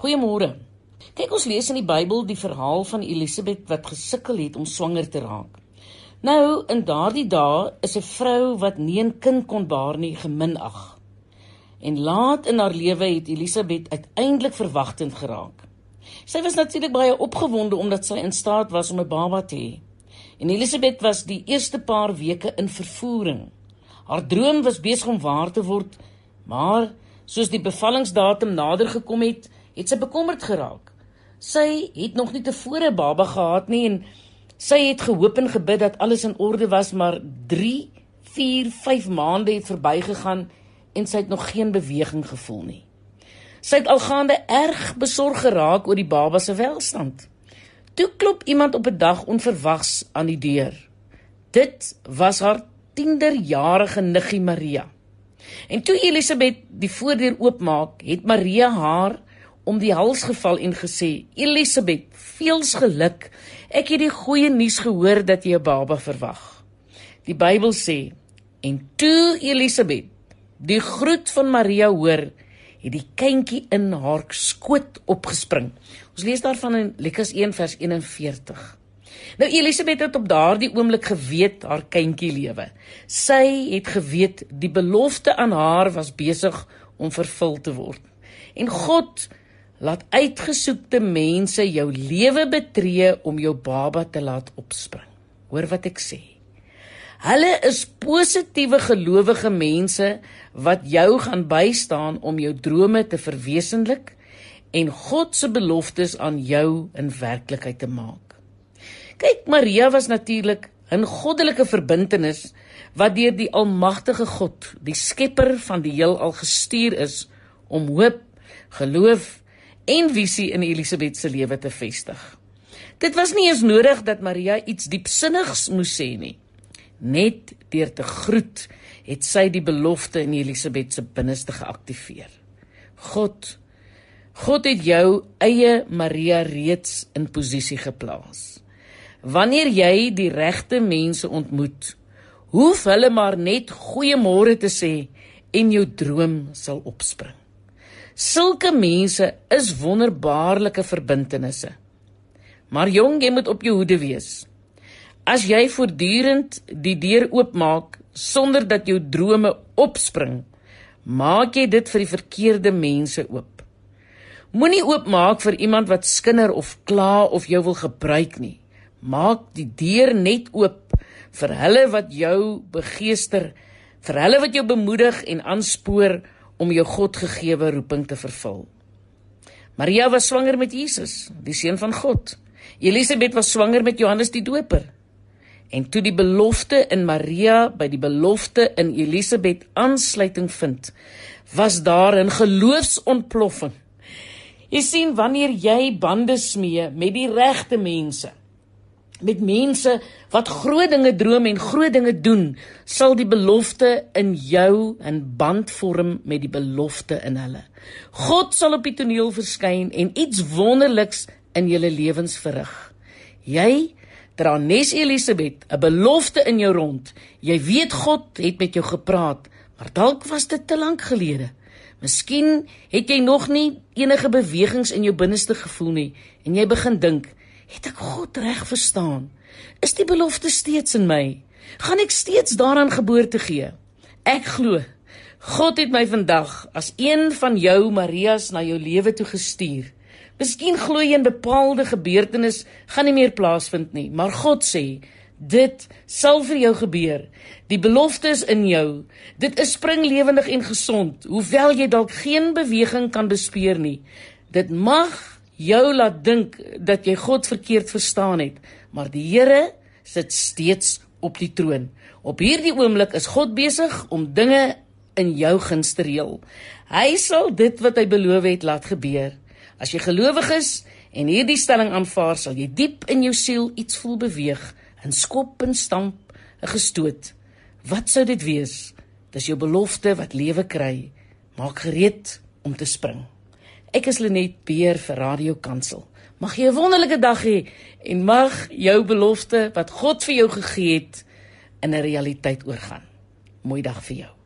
Goeiemôre. Kyk ons lees in die Bybel die verhaal van Elisabet wat gesukkel het om swanger te raak. Nou, in daardie dae is 'n vrou wat nie 'n kind kon baar nie geminag. En laat in haar lewe het Elisabet uiteindelik verwagtend geraak. Sy was natuurlik baie opgewonde omdat sy in staat was om 'n baba te hê. En Elisabet was die eerste paar weke in vervoering. Haar droom was besig om waar te word, maar soos die bevallingsdatum nader gekom het, het sy bekommerd geraak. Sy het nog nie tevore 'n baba gehad nie en sy het gehoop en gebid dat alles in orde was, maar 3, 4, 5 maande het verbygegaan en sy het nog geen beweging gevoel nie. Sy het algaande erg besorg geraak oor die baba se welstand. Toe klop iemand op 'n dag onverwags aan die deur. Dit was haar tienderjarige niggie Maria. En toe Elisabet die voordeur oopmaak, het Maria haar om die hals geval en gesê: "Elisabet, veels geluk. Ek het die goeie nuus gehoor dat jy 'n baba verwag." Die Bybel sê: "En toe Elisabet die groet van Maria hoor, het die kindjie in haar skoot opgespring. Ons lees daarvan in Lukas 1 vers 41. Nou Elisabet het op daardie oomblik geweet haar kindjie lewe. Sy het geweet die belofte aan haar was besig om vervul te word. En God laat uitgesoekte mense jou lewe betree om jou baba te laat opspring. Hoor wat ek sê. Hulle is positiewe gelowige mense wat jou gaan bystaan om jou drome te verwesenlik en God se beloftes aan jou in werklikheid te maak. Kyk, Maria was natuurlik 'n goddelike verbintenis wat deur die almagtige God, die skepper van die heelal gestuur is om hoop, geloof en visie in Elisabet se lewe te vestig. Dit was nie eens nodig dat Maria iets diepsinnigs moes sê nie. Net deur te groet het sy die belofte in Elisabet se binneste geaktiveer. God God het jou eie Maria reeds in posisie geplaas. Wanneer jy die regte mense ontmoet, hoef hulle maar net goeiemôre te sê en jou droom sal opspring. Sulke mense is wonderbaarlike verbintenisse. Maar jong, jy moet op jou hoede wees. As jy voortdurend die deur oopmaak sonder dat jou drome opspring, maak jy dit vir die verkeerde mense oop. Moenie oopmaak vir iemand wat skinder of kla of jou wil gebruik nie. Maak die deur net oop vir hulle wat jou begeester, vir hulle wat jou bemoedig en aanspoor om jou Godgegewe roeping te vervul. Maria was swanger met Jesus, die seun van God. Elisabet was swanger met Johannes die Doper. En toe die belofte in Maria by die belofte in Elisabet aansluiting vind, was daar 'n geloofsontploffing. Jy sien wanneer jy bande smee met die regte mense, met mense wat groot dinge droom en groot dinge doen, sal die belofte in jou 'n band vorm met die belofte in hulle. God sal op die toneel verskyn en iets wonderliks in julle lewens verrig. Jy dra Nes Elisabet 'n belofte in jou rond. Jy weet God het met jou gepraat, maar dalk was dit te lank gelede. Miskien het jy nog nie enige bewegings in jou binneste gevoel nie en jy begin dink, het ek God reg verstaan? Is die belofte steeds in my? Gaan ek steeds daaraan geboorte gee? Ek glo God het my vandag as een van jou Marias na jou lewe toe gestuur. Miskien glo jy 'n bepaalde gebeurtenis gaan nie meer plaasvind nie, maar God sê dit sal vir jou gebeur. Die belofte is in jou. Dit is springlewendig en gesond, hoewel jy dalk geen beweging kan bespeer nie. Dit mag jou laat dink dat jy God verkeerd verstaan het, maar die Here sit steeds op die troon. Op hierdie oomblik is God besig om dinge in jou guns te reël. Hy sal dit wat hy beloof het laat gebeur. As jy gelowig is en hierdie stelling aanvaar, sal jy diep in jou siel iets voel beweeg, 'n skop en stamp, 'n gestoot. Wat sou dit wees? Dis jou belofte wat lewe kry. Maak gereed om te spring. Ek is Lenet Beer vir Radio Kansel. Mag jy 'n wonderlike dag hê en mag jou belofte wat God vir jou gegee het in 'n realiteit oorgaan. Mooi dag vir jou.